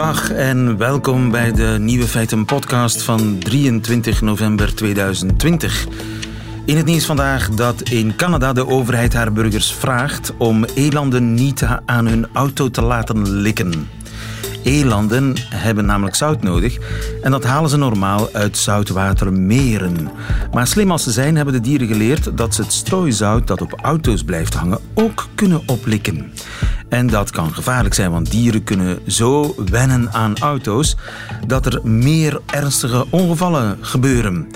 Dag en welkom bij de Nieuwe Feiten podcast van 23 november 2020. In het nieuws vandaag dat in Canada de overheid haar burgers vraagt om elanden niet aan hun auto te laten likken. Elanden hebben namelijk zout nodig en dat halen ze normaal uit zoutwatermeren. Maar slim als ze zijn, hebben de dieren geleerd dat ze het strooizout dat op auto's blijft hangen ook kunnen oplikken. En dat kan gevaarlijk zijn, want dieren kunnen zo wennen aan auto's dat er meer ernstige ongevallen gebeuren.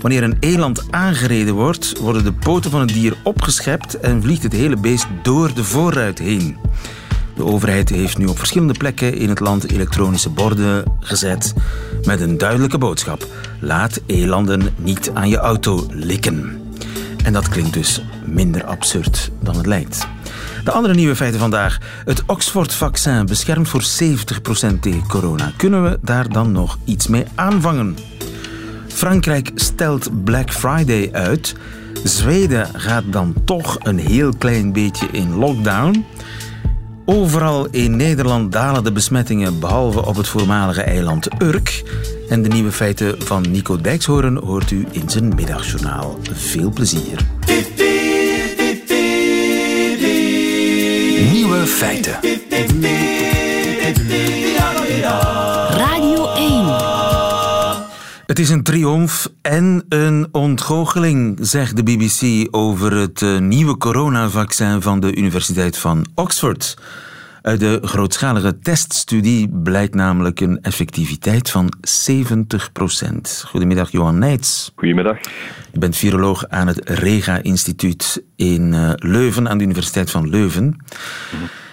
Wanneer een eland aangereden wordt, worden de poten van het dier opgeschept en vliegt het hele beest door de voorruit heen. De overheid heeft nu op verschillende plekken in het land elektronische borden gezet met een duidelijke boodschap. Laat elanden niet aan je auto likken. En dat klinkt dus minder absurd dan het lijkt. De andere nieuwe feiten vandaag. Het Oxford-vaccin beschermt voor 70% tegen corona. Kunnen we daar dan nog iets mee aanvangen? Frankrijk stelt Black Friday uit. Zweden gaat dan toch een heel klein beetje in lockdown. Overal in Nederland dalen de besmettingen, behalve op het voormalige eiland Urk. En de nieuwe feiten van Nico Dijkshoorn hoort u in zijn middagjournaal. Veel plezier. Nieuwe feiten. Radio 1. Het is een triomf en een ontgoocheling, zegt de BBC over het eh, nieuwe coronavaccin van de Universiteit van Oxford. Uit de grootschalige teststudie blijkt namelijk een effectiviteit van 70%. Goedemiddag, Johan Nijts. Goedemiddag. Je bent viroloog aan het Rega-instituut in eh, Leuven, aan de Universiteit van Leuven.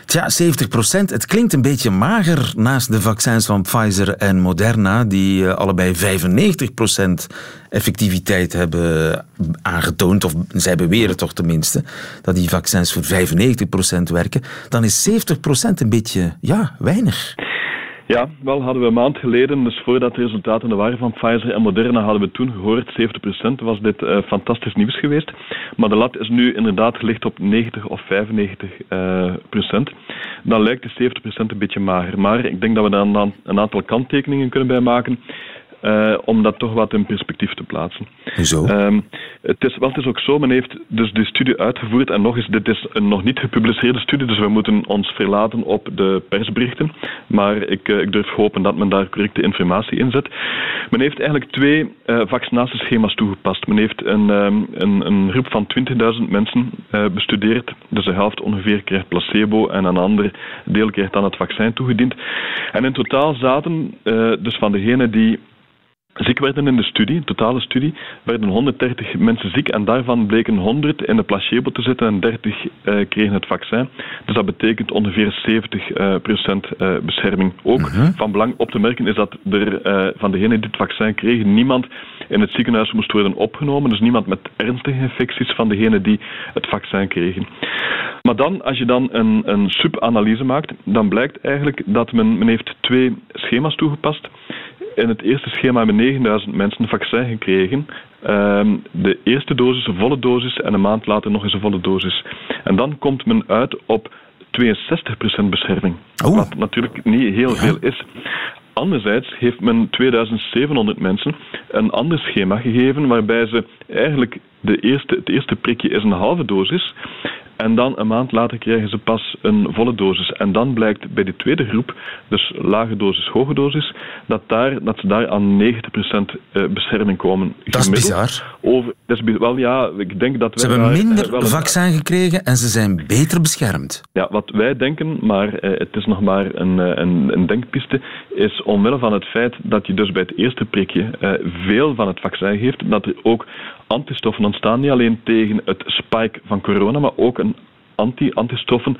Tja, 70 procent. Het klinkt een beetje mager naast de vaccins van Pfizer en Moderna, die eh, allebei 95 procent effectiviteit hebben aangetoond, of zij beweren toch tenminste, dat die vaccins voor 95 procent werken. Dan is 70 procent een beetje, ja, weinig. Ja, wel hadden we een maand geleden, dus voordat de resultaten er waren van Pfizer en Moderna, hadden we toen gehoord, 70% was dit uh, fantastisch nieuws geweest. Maar de lat is nu inderdaad gelegd op 90 of 95 uh, procent. Dan lijkt de 70% een beetje mager. Maar ik denk dat we daar een aantal kanttekeningen kunnen bij maken. Uh, om dat toch wat in perspectief te plaatsen. Hoezo? Um, het, is, wel, het is ook zo, men heeft dus die studie uitgevoerd en nog eens, dit is een nog niet gepubliceerde studie, dus we moeten ons verlaten op de persberichten. Maar ik, uh, ik durf hopen dat men daar correcte informatie in zet. Men heeft eigenlijk twee uh, vaccinatieschema's toegepast. Men heeft een, um, een, een groep van 20.000 mensen bestudeerd, dus de helft ongeveer krijgt placebo en een ander deel krijgt dan het vaccin toegediend. En in totaal zaten dus van degenen die Ziek werden in de studie, totale studie, werden 130 mensen ziek en daarvan bleken 100 in de placebo te zitten en 30 uh, kregen het vaccin. Dus dat betekent ongeveer 70 uh, procent uh, bescherming. Ook uh -huh. van belang op te merken is dat er van degenen die het vaccin kregen niemand in het ziekenhuis moest worden opgenomen. Dus niemand met ernstige infecties van degenen die het vaccin kregen. Maar dan, als je dan een, een subanalyse maakt, dan blijkt eigenlijk dat men, men heeft twee schema's toegepast in het eerste schema hebben 9000 mensen een vaccin gekregen. Um, de eerste dosis, een volle dosis, en een maand later nog eens een volle dosis. En dan komt men uit op 62% bescherming. Oh. Wat natuurlijk niet heel ja. veel is. Anderzijds heeft men 2700 mensen een ander schema gegeven waarbij ze eigenlijk de eerste, het eerste prikje is een halve dosis en dan een maand later krijgen ze pas een volle dosis. En dan blijkt bij de tweede groep, dus lage dosis, hoge dosis, dat, daar, dat ze daar aan 90% bescherming komen. Dat is bizar. Over, dat is, wel ja, ik denk dat ze hebben daar, minder wel vaccin gekregen en ze zijn beter beschermd. Ja, wat wij denken, maar eh, het is nog maar een, een, een, denkpiste, is omwille van het feit dat je dus bij het eerste prikje eh, veel van het vaccin geeft, dat er ook antistoffen ontstaan, niet alleen tegen het spike van corona, maar ook een anti-antistoffen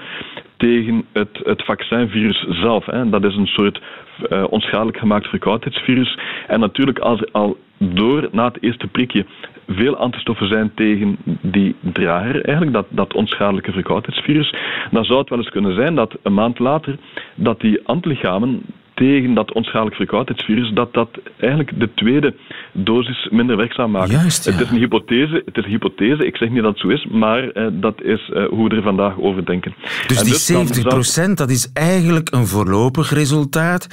tegen het, het vaccinvirus zelf. Hè. Dat is een soort uh, onschadelijk gemaakt verkoudheidsvirus. En natuurlijk, als er al door na het eerste prikje veel antistoffen zijn tegen die drager, eigenlijk, dat, dat onschadelijke verkoudheidsvirus, dan zou het wel eens kunnen zijn dat een maand later dat die antilichamen tegen dat onschadelijk verkoudheidsvirus, dat dat eigenlijk de tweede dosis minder werkzaam maakt. Juist, Het is een hypothese, het is een hypothese, ik zeg niet dat het zo is, maar eh, dat is eh, hoe we er vandaag over denken. Dus En die dus dan 70 zou- dat is eigenlijk een voorlopig resultaat.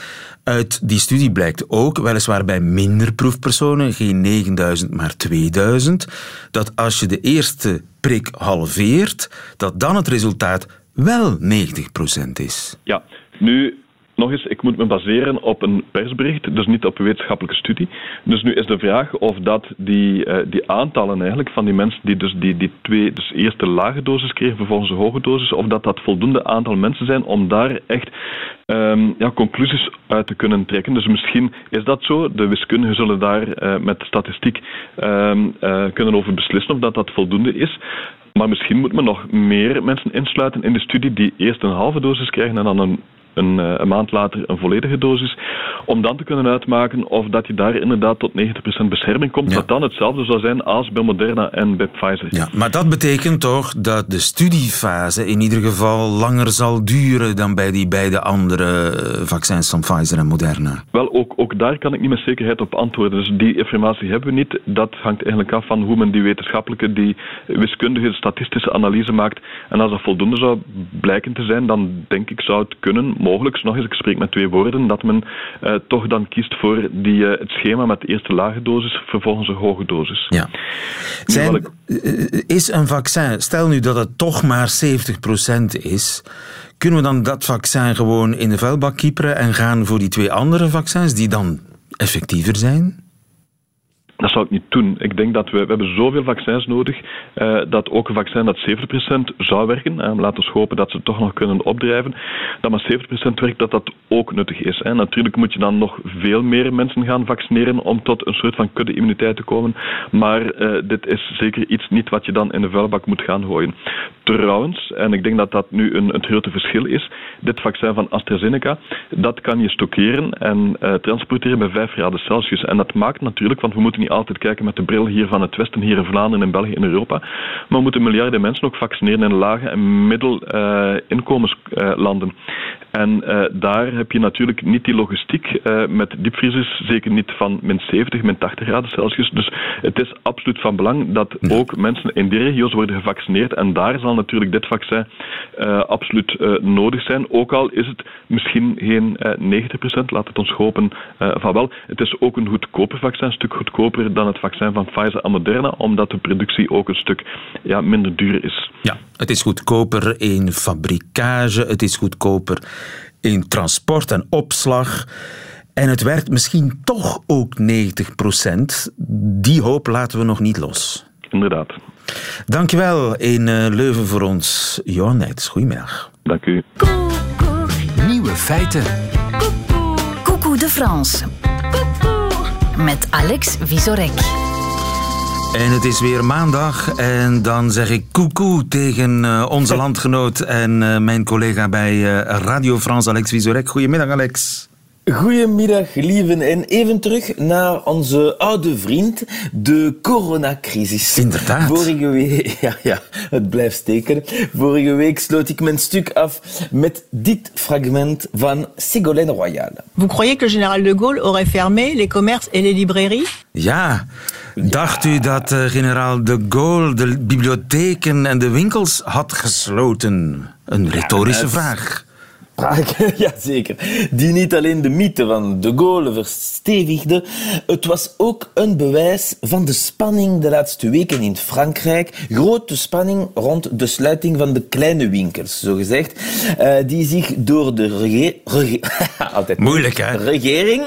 Uit die studie blijkt ook, weliswaar bij minder proefpersonen, geen 9000, maar 2000, dat als je de eerste prik halveert, dat dan het resultaat wel 90% is. Ja, nu nog eens, ik moet me baseren op een persbericht, dus niet op een wetenschappelijke studie. Dus nu is de vraag of dat die, eh, die aantallen eigenlijk van die mensen die dus die, die twee, dus eerst de lage dosis kregen, vervolgens de hoge dosis, of dat dat voldoende aantal mensen zijn om daar echt ehm, ja, conclusies uit te kunnen trekken. Dus misschien is dat zo. De wiskundigen zullen daar eh, met statistiek ehm, eh, kunnen over beslissen of dat dat voldoende is. Maar misschien moet men nog meer mensen insluiten in de studie die eerst een halve dosis krijgen en dan een, een, eh, een maand later een volledige dosis. Om dan te kunnen uitmaken of dat je daar inderdaad tot 90% bescherming komt. Ja. Dat dan hetzelfde zou zijn als bij Moderna en bij Pfizer. Ja, maar dat betekent toch dat de studiefase in ieder geval langer zal duren dan bij die beide andere eh, vaccins van Pfizer en Moderna. Wel, ook, ook daar kan ik niet met zekerheid op antwoorden. Dus die informatie hebben we niet. Dat hangt eigenlijk af van hoe men die wetenschappelijke, die wiskundige, statistische analyse maakt. En als dat voldoende zou blijken te zijn, dan denk ik zou het kunnen, mogelijk, nog eens, ik spreek met twee woorden, dat men eh, toch dan kiest voor die, eh, het schema met de eerste lage dosis, vervolgens een hoge dosis. Ja. Zijn, ik- eh, is een vaccin, stel nu dat het toch maar 70% is, kunnen we dan dat vaccin gewoon in de vuilbak kieperen en gaan voor die twee andere vaccins die dan effectiever zijn? Dat zou ik niet doen. Ik denk dat we, we hebben zoveel vaccins nodig eh, dat ook een vaccin dat 70% zou werken. Eh, laten we hopen dat ze toch nog kunnen opdrijven. Dat maar 70% werkt, dat dat ook nuttig is. Hè. Natuurlijk moet je dan nog veel meer mensen gaan vaccineren om tot een soort van kudde-immuniteit te komen. Maar eh, dit is zeker iets niet wat je dan in de vuilbak moet gaan gooien. Trouwens, en ik denk dat dat nu een, het grote verschil is, dit vaccin van AstraZeneca, dat kan je stockeren en transporteren bij 5 graden Celsius. En dat maakt natuurlijk, want we moeten niet altijd kijken met de bril hier van het Westen, hier in Vlaanderen, in België, in Europa, maar we moeten miljarden mensen ook vaccineren in lage en middelinkomenslanden. en eh, daar heb je natuurlijk niet die logistiek eh, met diepvriezers, zeker niet van min 70, min 80 graden Celsius. Dus het is absoluut van belang dat ook mensen in die regio's worden gevaccineerd. En daar zal natuurlijk dit vaccin eh, absoluut eh, nodig zijn. Ook al is het misschien geen eh 90%, laat het ons hopen eh, van wel. Het is ook een goedkoper vaccin, een stuk goedkoper dan het vaccin van Pfizer en Moderna, omdat de productie ook een stuk ja, minder duur is. Ja, het is goedkoper in fabrikage, het is goedkoper in transport en opslag. En het werkt misschien toch ook 90%. Die hoop laten we nog niet los. Inderdaad. Dankjewel in eh, Leuven voor ons, Johan Nijts. Goedemiddag. Dank u. Nieuwe feiten. Coucou de France. Met Alex Visorek. En het is weer maandag en dan zeg ik koekoe tegen eh, onze landgenoot en eh, mijn collega bij eh, Radio France, Alex Visorek. Goedemiddag, Alex. Goedemiddag, lieven. En even terug naar onze oude vriend, de coronacrisis. Inderdaad. Vorige week, ja, ja, het blijft steken. Vorige week sloot ik mijn stuk af met dit fragment van Ségolène Royal. Vous croyez que le général de Gaulle aurait fermé les commerces et les librairies Ja, dacht u dat generaal de Gaulle de bibliotheken en de winkels had gesloten? Een retorische vraag. Vraag, ja zeker. Die niet alleen de mythe van de Gaulle verstevigde, het was ook een bewijs van de spanning de laatste weken in Frankrijk. Grote spanning rond de sluiting van de kleine winkels, zogezegd, eh, die zich door de rege- rege- altijd Moeilijk, hè? regering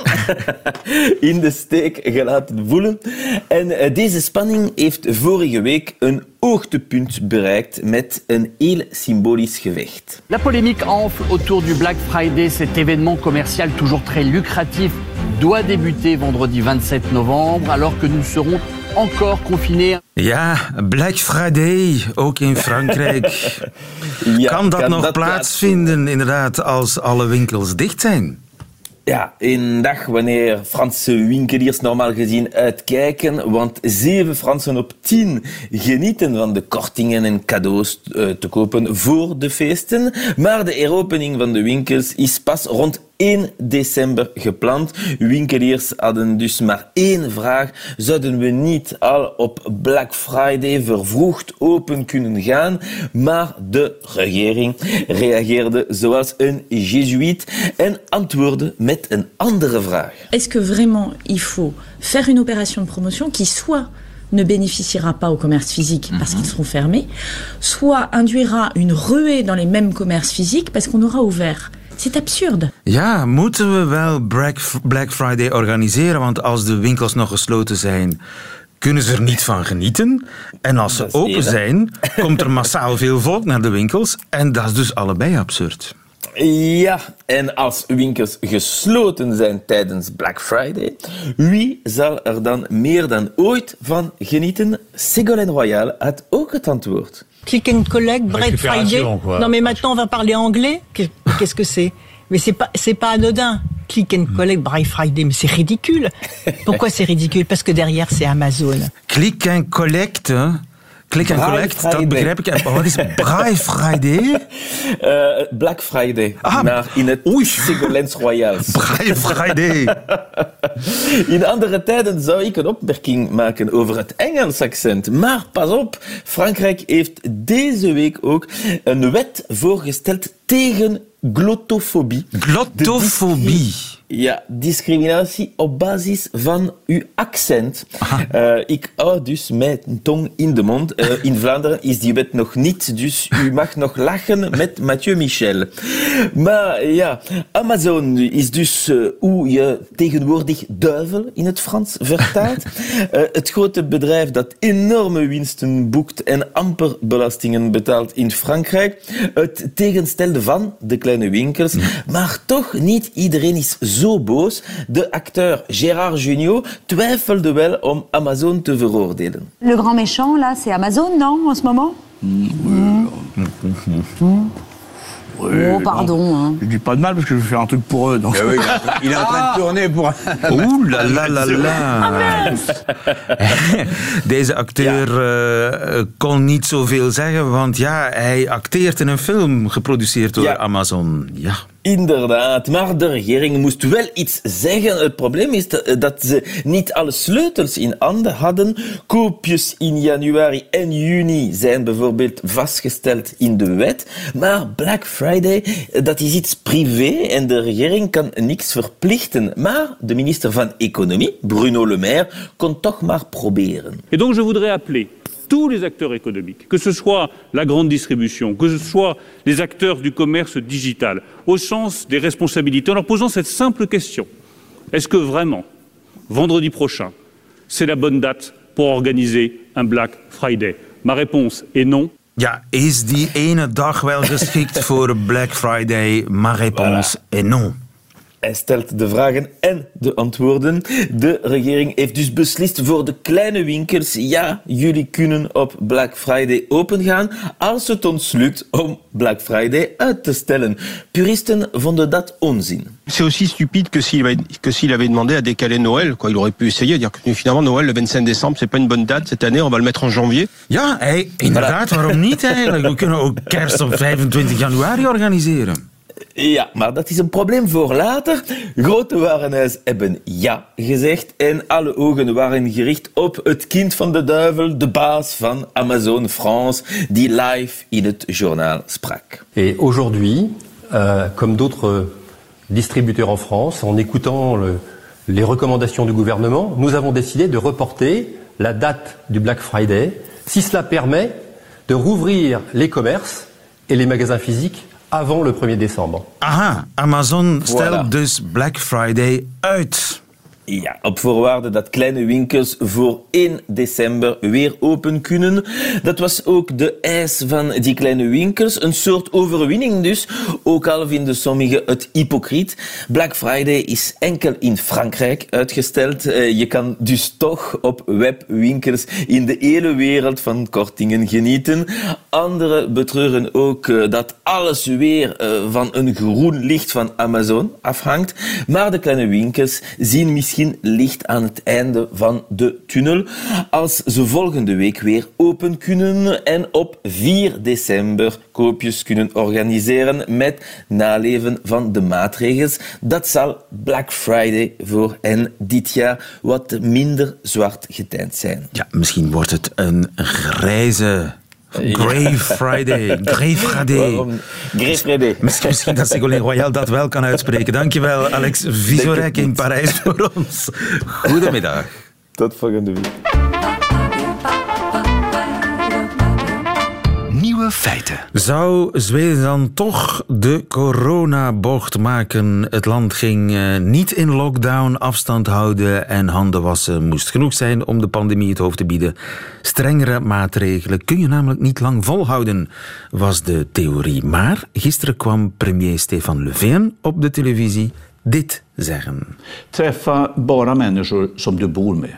in de steek gelaten voelen. En eh, deze spanning heeft vorige week een hoogtepunt bereikt met een heel symbolisch gevecht. La polémique enfle autour du Black Friday. Cet événement commercial toujours très lucratif doit débuter vendredi 27 novembre, alors que nous serons encore confinés. Ja, Black Friday, ook in Frankrijk. Ja, kan dat nog plaatsvinden, inderdaad, als alle winkels dicht zijn? Ja, een dag wanneer Franse winkeliers normaal gezien uitkijken, want zeven Fransen op tien genieten van de kortingen en cadeaus eh, te kopen voor de feesten. Maar de heropening van de winkels is pas rond 1 december gepland. Winkeliers hadden dus maar één vraag. Zouden we niet al op Black Friday vervroegd open kunnen gaan? Maar de regering reageerde zoals een jezuïet en antwoordde met een andere vraag. Est-ce que vraiment il faut faire une opération de promotion qui soit ne bénéficiera pas aux commerces physiques parce qu'ils seront fermés, soit induira une ruée dans les mêmes commerces physiques parce qu'on aura ouvert. C'est absurde. Ja, moeten we wel Black, Friday organiseren? Want als de winkels nog gesloten zijn, kunnen ze er niet van genieten. En als ze open zijn, komt er massaal veel volk naar de winkels. En dat is dus allebei absurd. Ja, en als winkels gesloten zijn tijdens Black Friday, wie zal er dan meer dan ooit van genieten? Ségolène Royal had ook het antwoord. Click and collect, Black Friday. Non mais maintenant on va parler anglais. Qu'est- Qu'est-ce que c'est? Mais c'est pas c'est pas anodin. Click and collect, Black Friday, mais c'est ridicule. Pourquoi c'est ridicule? Parce que derrière c'est Amazon. Click en collect. hè? Click en Braai collect, dat Friday. begrijp ik. Wat is Braai Friday? Eh, Black Friday, Ah, maar in het oei. Ségolène's Royals. Braai Friday. In andere tijden zou ik een opmerking maken over het Engels accent. Maar pas op, Frankrijk heeft deze week ook een wet voorgesteld tegen glottofobie. Glottofobie. Ja, discriminatie op basis van uw accent. Eh, ik hou dus mijn tong in de mond. Eh, in Vlaanderen is die wet nog niet, dus u mag nog lachen met Mathieu Michel. Maar ja, Amazon is dus eh, hoe je tegenwoordig duivel in het Frans vertaalt. Het grote bedrijf dat enorme winsten boekt en amper belastingen betaalt in Frankrijk. Het tegenstelde van de kleine winkels. Maar toch niet iedereen is zo boos. De acteur Gérard Jugnot twijfelde wel om Amazon te veroordelen. Le grand méchant, là, c'est Amazon, non, en ce moment? Oh, pardon. hein. Je dis pas de mal parce que je faire un truc pour eux. Donc. Il est en train de tourner pour. Oeh la la la la. Deze acteur eh, kon niet zoveel zeggen, want ja, hij acteert in een film geproduceerd door Ja. Amazon. Ja. Inderdaad, maar de regering moest wel iets zeggen. Het probleem is dat- dat ze niet alle sleutels in handen hadden. Koopjes in januari en juni zijn bijvoorbeeld vastgesteld in de wet. Maar Black Friday, dat is iets privé en de regering kan niks verplichten. Maar de minister van Economie, Bruno Le Maire, kon toch maar proberen. Et donc je voudrais appeler tous les acteurs économiques, que ce soit la grande distribution, que ce soit les acteurs du commerce digital, au sens des responsabilités, en leur posant cette simple question. Est-ce que vraiment, vendredi prochain, c'est la bonne date pour organiser un Black Friday? Ma réponse est non. Ja, is die ene dag wel geschikt voor Black Friday? Ma réponse est non. Hij stelt de vragen en de antwoorden. De regering heeft dus beslist voor de kleine winkels. Ja, jullie kunnen op Black Friday opengaan als het ons lukt om Black Friday uit te stellen. Puristen vonden dat onzin. C'est aussi stupide que s'il avait, que s'il avait demandé à décaler Noël. Quoi. Il aurait pu essayer de dire que finalement Noël, le 25 décembre, c'est pas une bonne date cette année, on va le mettre en janvier. Ja, hey, inderdaad, waarom niet eigenlijk? We kunnen ook kerst op 25 januari organiseren. Ja, maar dat is een probleem voor later. Grote warenhuis hebben ja gezegd en alle ogen waren gericht op het kind van de duivel, de baas van Amazon France, die live in het journaal sprak. Et aujourd'hui, euh, comme d'autres distributeurs en France, en écoutant le- les recommandations du gouvernement, nous avons décidé de reporter la date du Black Friday, si cela permet de rouvrir les commerces et les magasins physiques avant le 1er décembre. Aha, Amazon stelt Voilà. dus Black Friday uit. Ja, op voorwaarde dat kleine winkels voor 1 december weer open kunnen. Dat was ook de eis van die kleine winkels. Een soort overwinning dus. Ook al vinden sommigen het hypocriet. Black Friday is enkel in Frankrijk uitgesteld. Eh, Je kan dus toch op webwinkels in de hele wereld van kortingen genieten. Anderen betreuren ook eh, dat alles weer eh, van een groen licht van Amazon afhangt. Maar de kleine winkels zien misschien misschien licht aan het einde van de tunnel als ze volgende week weer open kunnen en op 4 december koopjes kunnen organiseren met naleven van de maatregels. Dat zal Black Friday voor hen dit jaar wat minder zwart getijnd zijn. Ja, misschien wordt het een grijze Grey Friday. Grey Friday. Grey Friday. Misschien, misschien dat Ségolène Royal dat wel kan uitspreken. Dankjewel, Alex Visorek in Parijs voor ons. Goedemiddag. Tot volgende week. Nieuwe feiten. Zou Zweden dan toch de coronabocht maken? Het land ging eh, niet in lockdown, afstand houden en handen wassen moest genoeg zijn om de pandemie het hoofd te bieden. Strengere maatregelen kun je namelijk niet lang volhouden, was de theorie. Maar gisteren kwam premier Stefan Löfven op de televisie dit zeggen. Träffa bara människor som du bor med.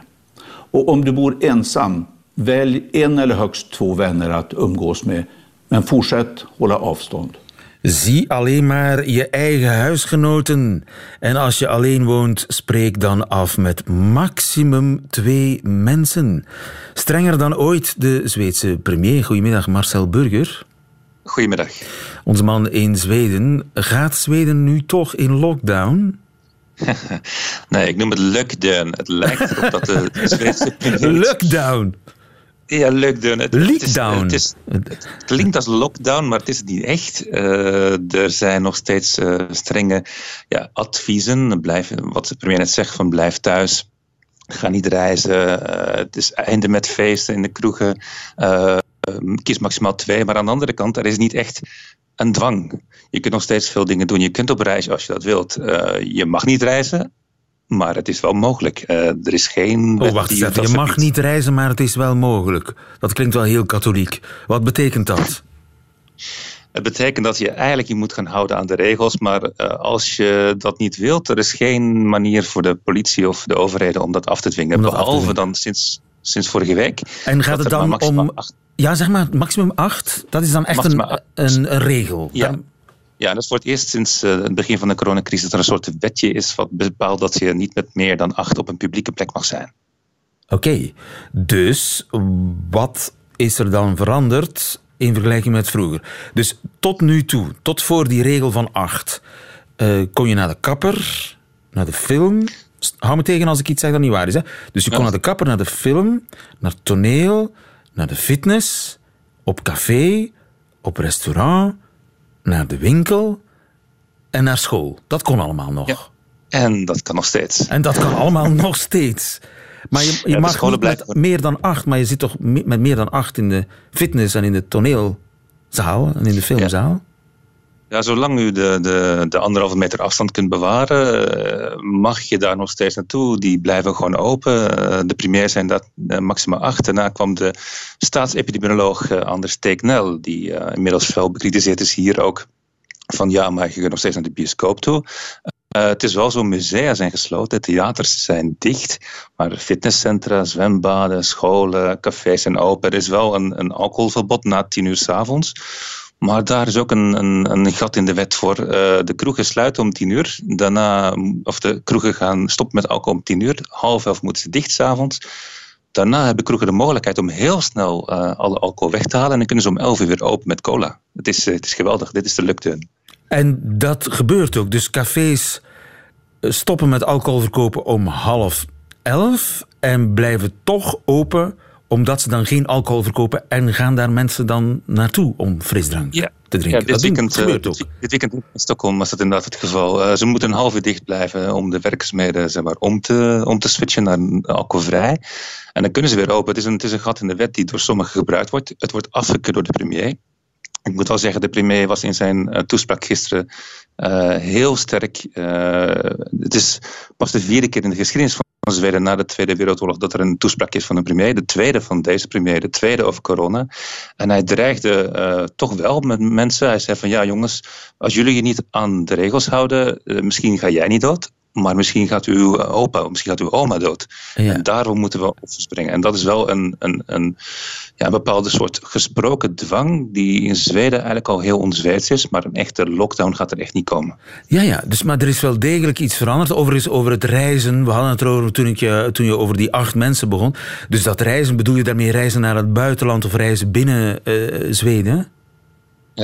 Och om du bor ensam, välj en eller högst två vänner att umgås med. Men fortsätt hålla avstånd. Zie alleen maar je eigen huisgenoten. En als je alleen woont, spreek dan af met maximum twee mensen. Strenger dan ooit de Zweedse premier. Goedemiddag, Marcel Burger. Goedemiddag. Onze man in Zweden. Gaat Zweden nu toch in lockdown? nee, ik noem het lockdown. Het lijkt erop dat de Zweedse premier... Lockdown? Ja, lockdown. Het, het, is, Lockdown. het, is, het klinkt als lockdown, maar het is niet echt. Eh, er zijn nog steeds eh, strenge ja, adviezen. Blijf, wat de premier net zegt, van blijf thuis. Ga niet reizen. Eh, het is einde met feesten in de kroegen. Eh, kies maximaal twee. Maar aan de andere kant, er is niet echt een dwang. Je kunt nog steeds veel dingen doen. Je kunt op reis als je dat wilt. Je mag niet reizen, maar het is wel mogelijk. Eh, er is geen. Oh, wacht even. Je mag niet reizen, maar het is wel mogelijk. Dat klinkt wel heel katholiek. Wat betekent dat? Het betekent dat je eigenlijk je moet gaan houden aan de regels, maar eh, als je dat niet wilt, er is geen manier voor de politie of de overheden om dat af te dwingen. Te Behalve dwingen. dan sinds, sinds vorige week. En gaat het dan om... Ja, zeg maar, maximum acht? Dat is dan echt een, een, een regel. Ja. Dan- Ja, dat is voor het eerst sinds eh, het begin van de coronacrisis dat er een soort wetje is wat bepaalt dat je niet met meer dan acht op een publieke plek mag zijn. Oké, dus wat is er dan veranderd in vergelijking met vroeger? Dus tot nu toe, tot voor die regel van acht, eh, kon je naar de kapper, naar de film. Hou me tegen als ik iets zeg dat niet waar is. Hè? Dus je kon Ja. naar de kapper, naar de film, naar het toneel, naar de fitness, op café, op restaurant, naar de winkel en naar school. Dat kon allemaal nog. En dat kan nog steeds. En dat kan allemaal nog steeds. Maar je, je Ja, mag niet met meer dan acht, maar je zit toch me- met meer dan acht in de fitness en in de toneelzaal en in de filmzaal? Ja, zolang u de, de, de anderhalve meter afstand kunt bewaren, eh, mag je daar nog steeds naartoe. Die blijven gewoon open. Eh, de premier zijn dat eh, maximaal acht. Daarna kwam de staatsepidemioloog Anders Teeknel, die inmiddels fel bekritiseerd is hier ook. Van ja, maar je kunt nog steeds naar de bioscoop toe. Het is wel zo, musea zijn gesloten, theaters zijn dicht, maar fitnesscentra, zwembaden, scholen, cafés zijn open. Er is wel een, een alcoholverbod na tien uur s avonds. Maar daar is ook een, een, een gat in de wet voor. Eh, de kroegen sluiten om tien uur. Daarna, of de kroegen gaan stoppen met alcohol om tien uur. Half elf moeten ze dicht s'avonds. Daarna hebben kroegen de mogelijkheid om heel snel eh, alle alcohol weg te halen. En dan kunnen ze om elf uur weer open met cola. Het is, eh, het is geweldig. Dit is de lockdown. En dat gebeurt ook. Dus cafés stoppen met alcohol verkopen om half elf en blijven toch open omdat ze dan geen alcohol verkopen en gaan daar mensen dan naartoe om frisdrank Ja. te drinken. Ja, dit, dat weekend, eh, gebeurt ook. dit weekend in Stockholm was dat inderdaad het geval. Eh, ze moeten een half uur dicht blijven om de werkzaamheden zeg maar, om, te, om te switchen naar alcoholvrij. En dan kunnen ze weer open. Het is, een, het is een gat in de wet die door sommigen gebruikt wordt. Het wordt afgekeurd door de premier. Ik moet wel zeggen, de premier was in zijn eh, toespraak gisteren heel sterk. Het is pas de vierde keer in de geschiedenis van Zweden na de Tweede Wereldoorlog dat er een toespraak is van een premier. De tweede van deze premier, de tweede over corona. En hij dreigde eh, toch wel met mensen. Hij zei van ja jongens, als jullie je niet aan de regels houden, eh, misschien ga jij niet dood. Maar misschien gaat uw opa, misschien gaat uw oma dood. En daarom moeten we offers brengen. En dat is wel een, een, een, ja, een bepaalde soort gesproken dwang die in Zweden eigenlijk al heel onzweeds is, maar een echte lockdown gaat er echt niet komen. Ja, ja dus, maar er is wel degelijk iets veranderd. Overigens over het reizen. We hadden het erover toen, ik je, toen je over die acht mensen begon. Dus dat reizen, bedoel je daarmee reizen naar het buitenland of reizen binnen uh, Zweden?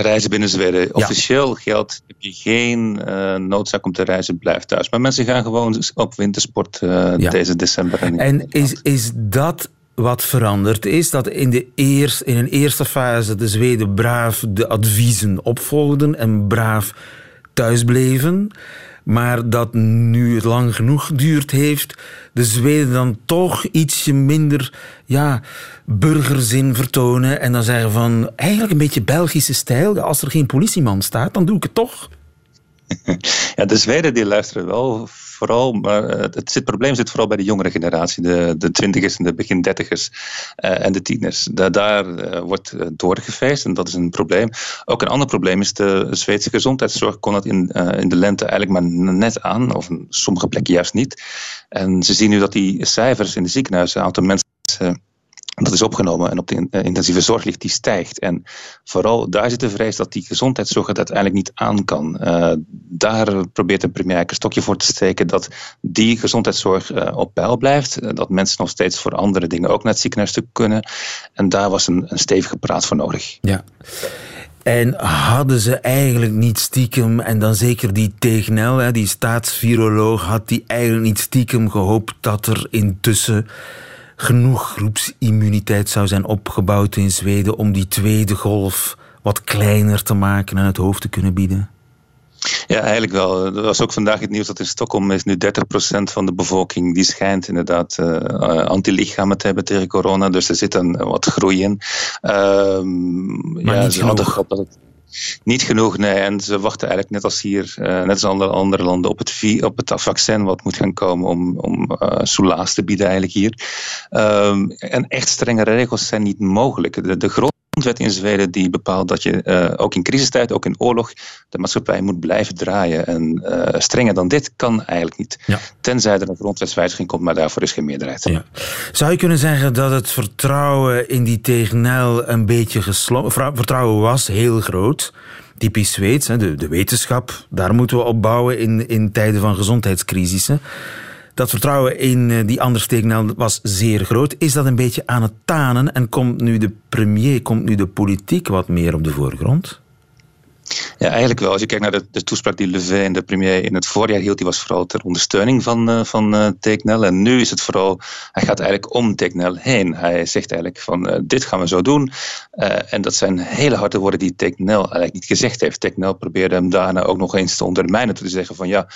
Reizen binnen Zweden. Officieel geldt, heb je geen uh, noodzaak om te reizen, blijf thuis. Maar mensen gaan gewoon op wintersport uh, deze december. En, en is, is dat wat veranderd is? Dat in, de eerst, in een eerste fase de Zweden braaf de adviezen opvolgden en braaf thuis bleven maar dat nu het lang genoeg geduurd heeft, de Zweden dan toch ietsje minder ja, burgerzin vertonen en dan zeggen van eigenlijk een beetje Belgische stijl. Als er geen politieman staat, dan doe ik het toch. Ja, de Zweden die luisteren wel vooral, maar eh, het, probleem zit vooral bij de jongere generatie, de, de twintigers en de begin dertigers uh, en de tieners. Da, daar uh, wordt doorgefeest en dat is een probleem. Ook een ander probleem is de Zweedse gezondheidszorg kon dat in, in de lente eigenlijk maar net aan, of in sommige plekken juist niet. En ze zien nu dat die cijfers in de ziekenhuizen, aantal mensen dat is opgenomen en op de eh, intensieve zorg ligt, die stijgt. En vooral daar zit de vrees dat die gezondheidszorg het uiteindelijk niet aan kan. Uh, daar probeert de premier een stokje voor te steken dat die gezondheidszorg uh, op peil blijft. dat mensen nog steeds voor andere dingen ook naar het ziekenhuis te kunnen. En daar was een, een stevige praat voor nodig. Ja. En hadden ze eigenlijk niet stiekem, en dan zeker die Tegnell, die staatsviroloog, had die eigenlijk niet stiekem gehoopt dat er intussen genoeg groepsimmuniteit zou zijn opgebouwd in Zweden om die tweede golf wat kleiner te maken en het hoofd te kunnen bieden? Ja, eigenlijk wel. Er was ook vandaag het nieuws dat in Stockholm is nu 30% van de bevolking die schijnt inderdaad uh, antilichamen te hebben tegen corona. Dus er zit een wat groei in. Uh, maar ja, hadden gehoopt dat het niet genoeg, nee. En ze wachten eigenlijk net als hier, uh, net als andere, andere landen, op het, op het vaccin wat moet gaan komen om, om uh, soelaas te bieden eigenlijk hier. Um, en echt strenge regels zijn niet mogelijk. De, de grondwet in Zweden die bepaalt dat je uh, ook in crisistijd, ook in oorlog, de maatschappij moet blijven draaien. En uh, strenger dan dit kan eigenlijk niet. Ja. Tenzij er een grondwetswijziging komt, maar daarvoor is geen meerderheid. Ja. Zou je kunnen zeggen dat het vertrouwen in die tegenel een beetje gesloten... Vertrouwen was heel groot typisch Zweeds. De, de wetenschap, daar moeten we op bouwen in, in tijden van gezondheidscrisissen. Dat vertrouwen in eh, die andere tegenel was zeer groot. Is dat een beetje aan het tanen en komt nu de premier, komt nu de politiek wat meer op de voorgrond? Ja, eigenlijk wel. Als je kijkt naar de, toespraak die Levin, de premier, in het voorjaar hield, die was vooral ter ondersteuning van, uh, van uh. En nu is het vooral, hij gaat eigenlijk om Tegnell heen. Hij zegt eigenlijk van, dit gaan we zo doen. en dat zijn hele harde woorden die Tegnell eigenlijk niet gezegd heeft. Tegnell probeerde hem daarna ook nog eens te ondermijnen, te zeggen van ja,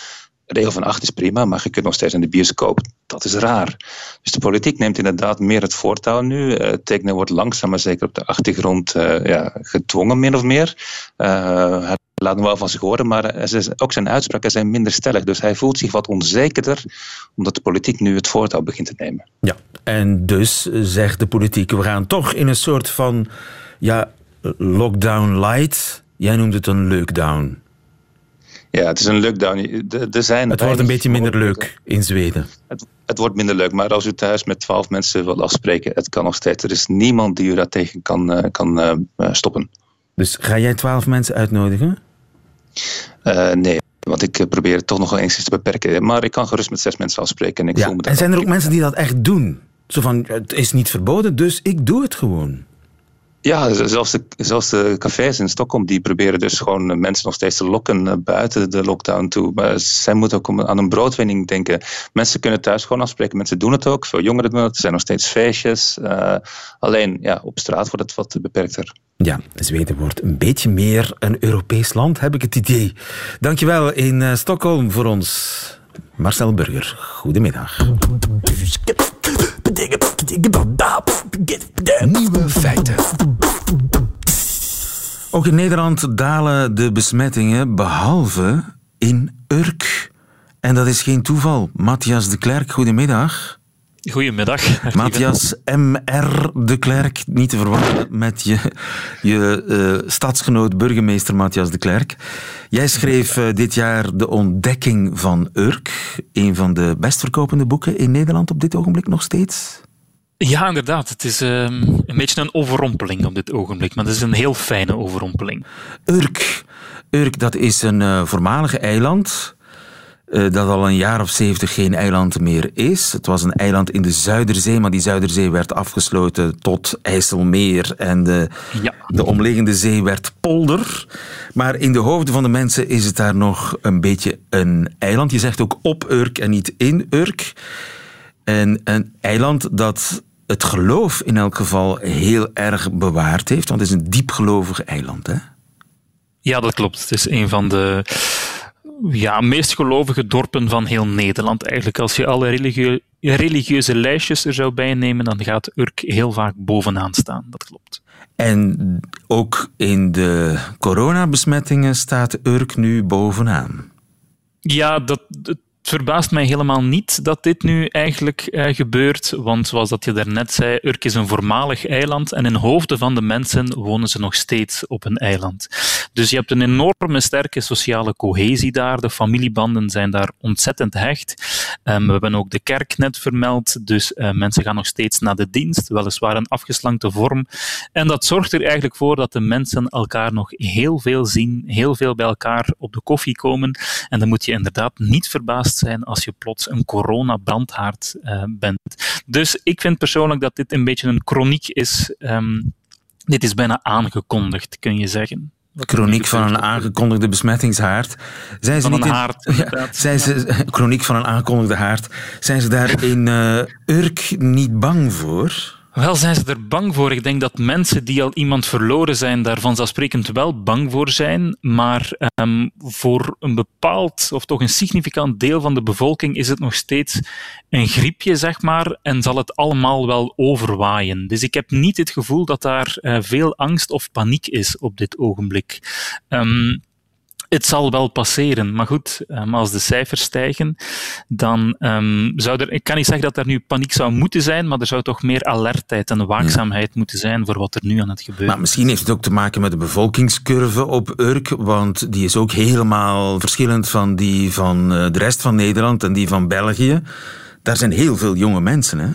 regel van 8 is prima, maar je kunt nog steeds in de bioscoop. Dat is raar. Dus de politiek neemt inderdaad meer het voortouw nu. Uh, tekenen wordt langzaam maar zeker op de achtergrond uh, ja, gedwongen, min of meer. Uh, hij laat nog wel van zich horen, maar ook zijn uitspraken zijn minder stellig. Dus hij voelt zich wat onzekerder, omdat de politiek nu het voortouw begint te nemen. Ja, en dus zegt de politiek, we gaan toch in een soort van ja, lockdown light. Jij noemt het een lockdown. Ja, het is een lockdown. Er zijn het wordt een beetje minder leuk in Zweden. Het, het, wordt minder leuk, maar als u thuis met twaalf mensen wilt afspreken, het kan nog steeds. Er is niemand die u daartegen kan, uh, kan uh, stoppen. Dus ga jij twaalf mensen uitnodigen? Uh, nee, want ik probeer het toch nog wel eens te beperken. Maar ik kan gerust met zes mensen afspreken. En, ik ja, voel me en zijn er ook mensen die dat echt doen? Zo van, het is niet verboden, dus ik doe het gewoon. Ja, zelfs de, zelfs de cafés in Stockholm die proberen dus gewoon mensen nog steeds te lokken eh, buiten de lockdown toe. Maar zij moeten ook aan een broodwinning denken. Mensen kunnen thuis gewoon afspreken, mensen doen het ook. Veel jongeren doen het, er zijn nog steeds feestjes. Uh, alleen ja, op straat wordt het wat beperkter. Ja, Zweden wordt een beetje meer een Europees land, heb ik het idee. Dankjewel in uh, Stockholm voor ons. Marcel Burger, goedemiddag. Nieuwe feiten. Ook in Nederland dalen de besmettingen, behalve in Urk. En dat is geen toeval. Matthias de Klerk, goedemiddag. Goedemiddag. Matthias M.R. de Klerk, niet te verwarren met je, je uh, stadsgenoot burgemeester Matthias de Klerk. Jij schreef uh, dit jaar De Ontdekking van Urk, een van de best verkopende boeken in Nederland op dit ogenblik nog steeds. Ja, inderdaad. Het is um, een beetje een overrompeling op dit ogenblik, maar het is een heel fijne overrompeling. Urk, Urk dat is een uh, voormalig eiland uh, dat al een jaar of zeventig geen eiland meer is. Het was een eiland in de Zuiderzee, maar die Zuiderzee werd afgesloten tot IJsselmeer en de, ja. de omliggende zee werd polder. Maar in de hoofden van de mensen is het daar nog een beetje een eiland. Je zegt ook op Urk en niet in Urk. En een eiland dat het geloof in elk geval heel erg bewaard heeft, want het is een diepgelovig eiland, hè? Ja, dat klopt. Het is een van de ja, meest gelovige dorpen van heel Nederland. Eigenlijk, als je alle religie religieuze lijstjes er zou bijnemen, dan gaat Urk heel vaak bovenaan staan. Dat klopt. En ook in de coronabesmettingen staat Urk nu bovenaan. Ja, dat, het verbaast mij helemaal niet dat dit nu eigenlijk uh, gebeurt, want zoals dat je daarnet zei, Urk is een voormalig eiland en in hoofden van de mensen wonen ze nog steeds op een eiland. Dus je hebt een enorme sterke sociale cohesie daar, de familiebanden zijn daar ontzettend hecht. Um, we hebben ook de kerk net vermeld, dus uh, mensen gaan nog steeds naar de dienst, weliswaar een afgeslankte vorm. En dat zorgt er eigenlijk voor dat de mensen elkaar nog heel veel zien, heel veel bij elkaar op de koffie komen. En dan moet je inderdaad niet verbaasd zijn als je plots een corona-brandhaard uh, bent. Dus ik vind persoonlijk dat dit een beetje een chroniek is. Um, dit is bijna aangekondigd, kun je zeggen. Chroniek van een aangekondigde besmettingshaard. Zijn ze van niet een haard, in, ja, zijn ze, Chroniek van een aangekondigde haard. Zijn ze daar in uh, Urk niet bang voor? Wel zijn ze er bang voor. Ik denk dat mensen die al iemand verloren zijn, daar vanzelfsprekend wel bang voor zijn. Maar um, voor een bepaald, of toch een significant deel van de bevolking is het nog steeds een griepje, zeg maar, en zal het allemaal wel overwaaien. Dus ik heb niet het gevoel dat daar uh, veel angst of paniek is op dit ogenblik. Um, het zal wel passeren. Maar goed, um, als de cijfers stijgen, dan um, zou er... Ik kan niet zeggen dat er nu paniek zou moeten zijn, maar er zou toch meer alertheid en waakzaamheid ja. moeten zijn voor wat er nu aan het gebeuren Maar misschien heeft het ook te maken met de bevolkingscurve op Urk, want die is ook helemaal verschillend van die van uh, de rest van Nederland en die van België. Daar zijn heel veel jonge mensen, hè?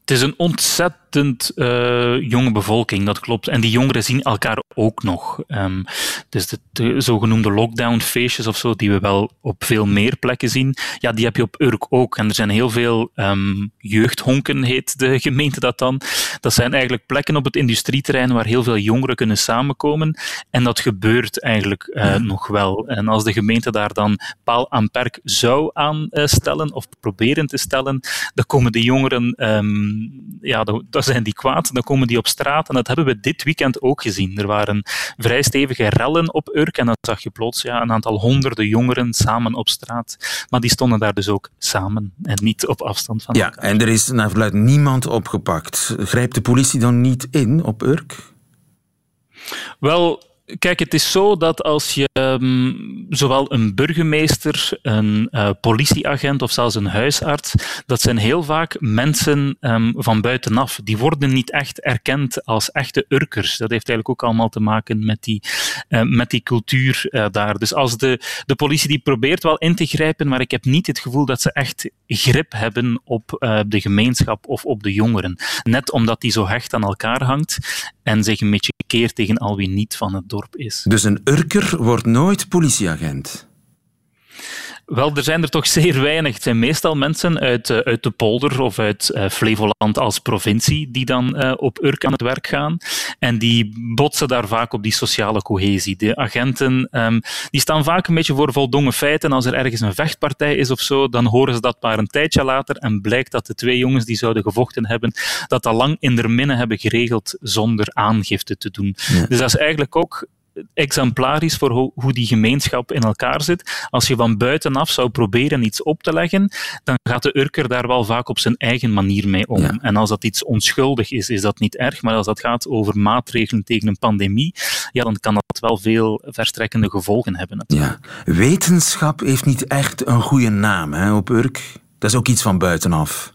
Het is een ontzettend uh, jonge bevolking, dat klopt. En die jongeren zien elkaar ook nog. Um, dus de, de zogenoemde lockdown-feestjes of zo, die we wel op veel meer plekken zien, ja, die heb je op Urk ook. En er zijn heel veel um, jeugdhonken, heet de gemeente dat dan. Dat zijn eigenlijk plekken op het industrieterrein waar heel veel jongeren kunnen samenkomen. En dat gebeurt eigenlijk uh, ja. nog wel. En als de gemeente daar dan paal aan perk zou aanstellen, of proberen te stellen, dan komen de jongeren, um, ja, zijn die kwaad, dan komen die op straat. En dat hebben we dit weekend ook gezien. Er waren vrij stevige rellen op Urk en dan zag je plots ja, een aantal honderden jongeren samen op straat. Maar die stonden daar dus ook samen en niet op afstand van ja, elkaar. en er is naar verluid niemand opgepakt. Grijpt de politie dan niet in op Urk? Wel, Kijk, het is zo dat als je um, zowel een burgemeester, een uh, politieagent of zelfs een huisarts, dat zijn heel vaak mensen um, van buitenaf. Die worden niet echt erkend als echte Urkers. Dat heeft eigenlijk ook allemaal te maken met die, uh, met die cultuur uh, daar. Dus als de, de politie die probeert wel in te grijpen, maar ik heb niet het gevoel dat ze echt grip hebben op de gemeenschap of op de jongeren. Net omdat die zo hecht aan elkaar hangt en zich een beetje keert tegen al wie niet van het dorp is. Dus een Urker wordt nooit politieagent? Wel, er zijn er toch zeer weinig. Het zijn meestal mensen uit, uh, uit de polder of uit uh, Flevoland als provincie die dan uh, op Urk aan het werk gaan. En die botsen daar vaak op die sociale cohesie. De agenten um, die staan vaak een beetje voor voldongen feiten. Als er ergens een vechtpartij is of zo, dan horen ze dat maar een tijdje later en blijkt dat de twee jongens die zouden gevochten hebben, dat al lang in der minne hebben geregeld zonder aangifte te doen. Ja. Dus dat is eigenlijk ook exemplarisch voor ho hoe die gemeenschap in elkaar zit. Als je van buitenaf zou proberen iets op te leggen, dan gaat de Urker daar wel vaak op zijn eigen manier mee om. Ja. En als dat iets onschuldig is, is dat niet erg. Maar als dat gaat over maatregelen tegen een pandemie, ja, dan kan dat wel veel verstrekkende gevolgen hebben. Natuurlijk. Ja. Wetenschap heeft niet echt een goede naam hè, op Urk. Dat is ook iets van buitenaf.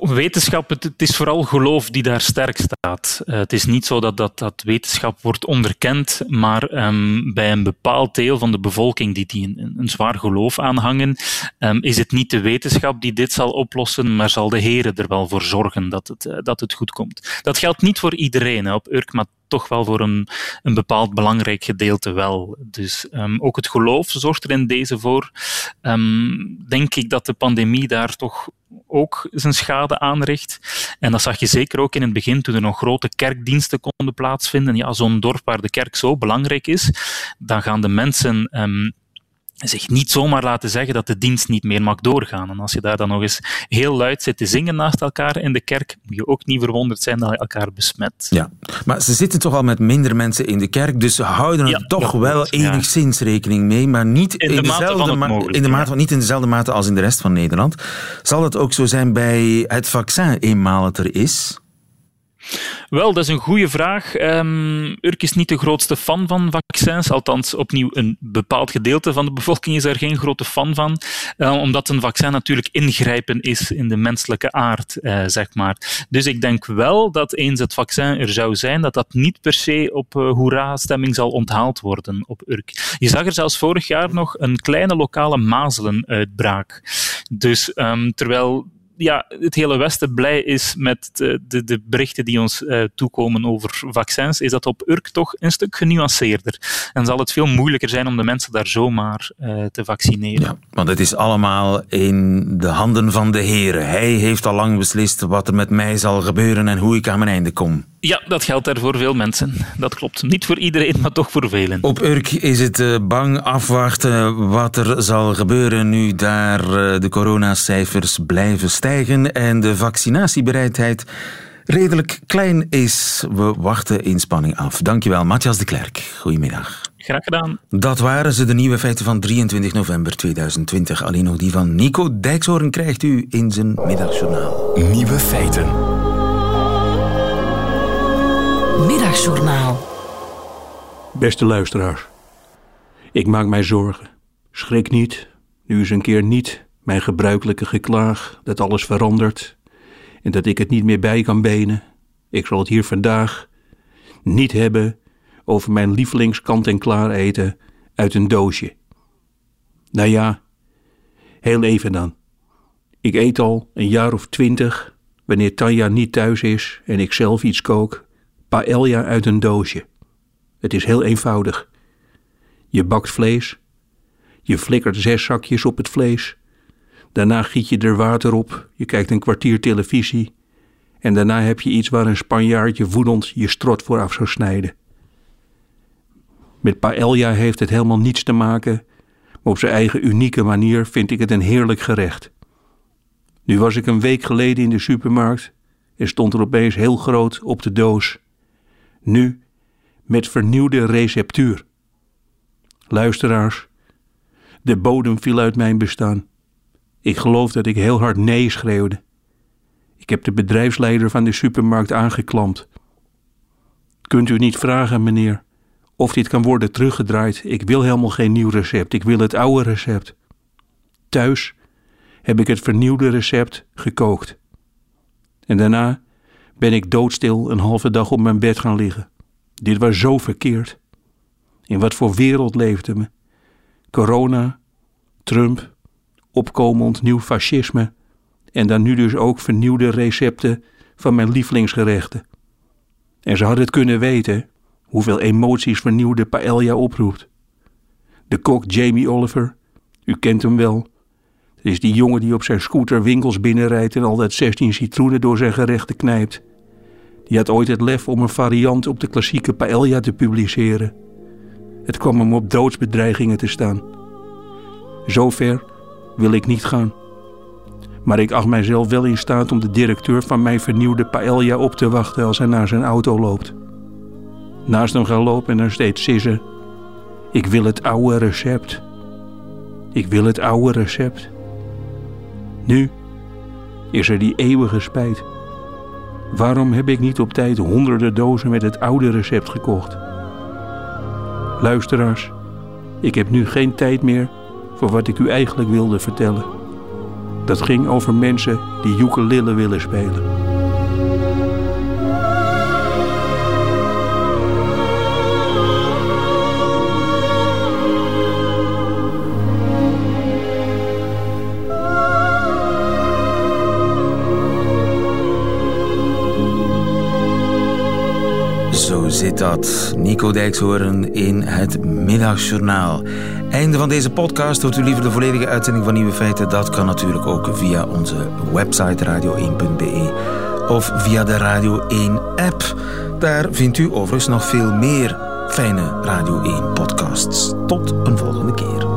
Wetenschap, het, is vooral geloof die daar sterk staat. Uh, het is niet zo dat, dat, dat wetenschap wordt onderkend, maar um, bij een bepaald deel van de bevolking die, die een, zwaar geloof aanhangen, um, is het niet de wetenschap die dit zal oplossen, maar zal de heren er wel voor zorgen dat het, uh, dat het goed komt. Dat geldt niet voor iedereen op Urk, toch wel voor een, een bepaald belangrijk gedeelte wel. Dus um, ook het geloof zorgt er in deze voor. denk ik dat de pandemie daar toch ook zijn schade aanricht. En dat zag je zeker ook in het begin, toen er nog grote kerkdiensten konden plaatsvinden. Ja, zo'n dorp waar de kerk zo belangrijk is, dan gaan de mensen um, zich niet zomaar laten zeggen dat de dienst niet meer mag doorgaan. En als je daar dan nog eens heel luid zit te zingen naast elkaar in de kerk, moet je ook niet verwonderd zijn dat je elkaar besmet. Ja, maar ze zitten toch al met minder mensen in de kerk, dus ze houden er ja, toch wel enigszins ja. rekening mee, maar niet in, in de dezelfde in de mate van, niet in dezelfde mate als in de rest van Nederland. Zal het ook zo zijn bij het vaccin eenmaal het er is? Wel, dat is een goede vraag. Um, Urk is niet de grootste fan van vaccins. Althans, opnieuw, een bepaald gedeelte van de bevolking is daar geen grote fan van. Uh, omdat een vaccin natuurlijk ingrijpen is in de menselijke aard, uh, zeg maar. Dus ik denk wel dat eens het vaccin er zou zijn, dat dat niet per se op uh, hoera-stemming zal onthaald worden op Urk. Je zag er zelfs vorig jaar nog een kleine lokale mazelenuitbraak. Dus um, terwijl ja, het hele Westen blij is met de, de, de berichten die ons uh, toekomen over vaccins, is dat op Urk toch een stuk genuanceerder. En zal het veel moeilijker zijn om de mensen daar zomaar uh, te vaccineren. Ja, want het is allemaal in de handen van de Heer. Hij heeft al lang beslist wat er met mij zal gebeuren en hoe ik aan mijn einde kom. Ja, dat geldt daar voor veel mensen. Dat klopt. Niet voor iedereen, maar toch voor velen. Op Urk is het uh, bang afwachten wat er zal gebeuren nu daar uh, de coronacijfers blijven stijgen en de vaccinatiebereidheid redelijk klein is. We wachten in spanning af. Dankjewel, Matthias de Klerk. Goedemiddag. Graag gedaan. Dat waren ze, de nieuwe feiten van 23 november 2020. Alleen nog die van Nico Dijkshoorn krijgt u in zijn middagjournaal. Nieuwe feiten. Middagjournaal. Beste luisteraars, ik maak mij zorgen. Schrik niet, nu is een keer niet mijn gebruikelijke geklaag dat alles verandert en dat ik het niet meer bij kan benen. Ik zal het hier vandaag niet hebben over mijn lievelings kant-en-klaar eten uit een doosje. Nou ja, heel even dan. Ik eet al een jaar of twintig, wanneer Tanja niet thuis is en ik zelf iets kook, paella uit een doosje. Het is heel eenvoudig. Je bakt vlees, je flikkert zes zakjes op het vlees, daarna giet je er water op, je kijkt een kwartier televisie en daarna heb je iets waar een Spanjaardje woedend je strot voor af zou snijden. Met paella heeft het helemaal niets te maken, maar op zijn eigen unieke manier vind ik het een heerlijk gerecht. Nu was ik een week geleden in de supermarkt en stond er opeens heel groot op de doos nu met vernieuwde receptuur. Luisteraars, de bodem viel uit mijn bestaan. Ik geloof dat ik heel hard nee schreeuwde. Ik heb de bedrijfsleider van de supermarkt aangeklampt. Kunt u niet vragen, meneer, of dit kan worden teruggedraaid? Ik wil helemaal geen nieuw recept, ik wil het oude recept. Thuis heb ik het vernieuwde recept gekookt. En daarna ben ik doodstil een halve dag op mijn bed gaan liggen. Dit was zo verkeerd. In wat voor wereld leefde me? Corona, Trump, opkomend nieuw fascisme en dan nu dus ook vernieuwde recepten van mijn lievelingsgerechten. En ze hadden het kunnen weten hoeveel emoties vernieuwde paella oproept. De kok Jamie Oliver, u kent hem wel. Het is die jongen die op zijn scooter winkels binnenrijdt en altijd 16 citroenen door zijn gerechten knijpt. Die had ooit het lef om een variant op de klassieke paella te publiceren. Het kwam hem op doodsbedreigingen te staan. Zover wil ik niet gaan. Maar ik acht mijzelf wel in staat om de directeur van mijn vernieuwde paella op te wachten als hij naar zijn auto loopt. Naast hem gaan lopen en dan steeds sissen. Ik wil het oude recept. Ik wil het oude recept. Nu is er die eeuwige spijt. Waarom heb ik niet op tijd honderden dozen met het oude recept gekocht? Luisteraars, ik heb nu geen tijd meer voor wat ik u eigenlijk wilde vertellen. Dat ging over mensen die ukulele willen spelen. Zit dat. Nico Dijkshoorn in het Middagjournaal. Einde van deze podcast. Hoort u liever de volledige uitzending van Nieuwe Feiten? Dat kan natuurlijk ook via onze website radio1.be of via de Radio 1-app. Daar vindt u overigens nog veel meer fijne Radio 1-podcasts. Tot een volgende keer.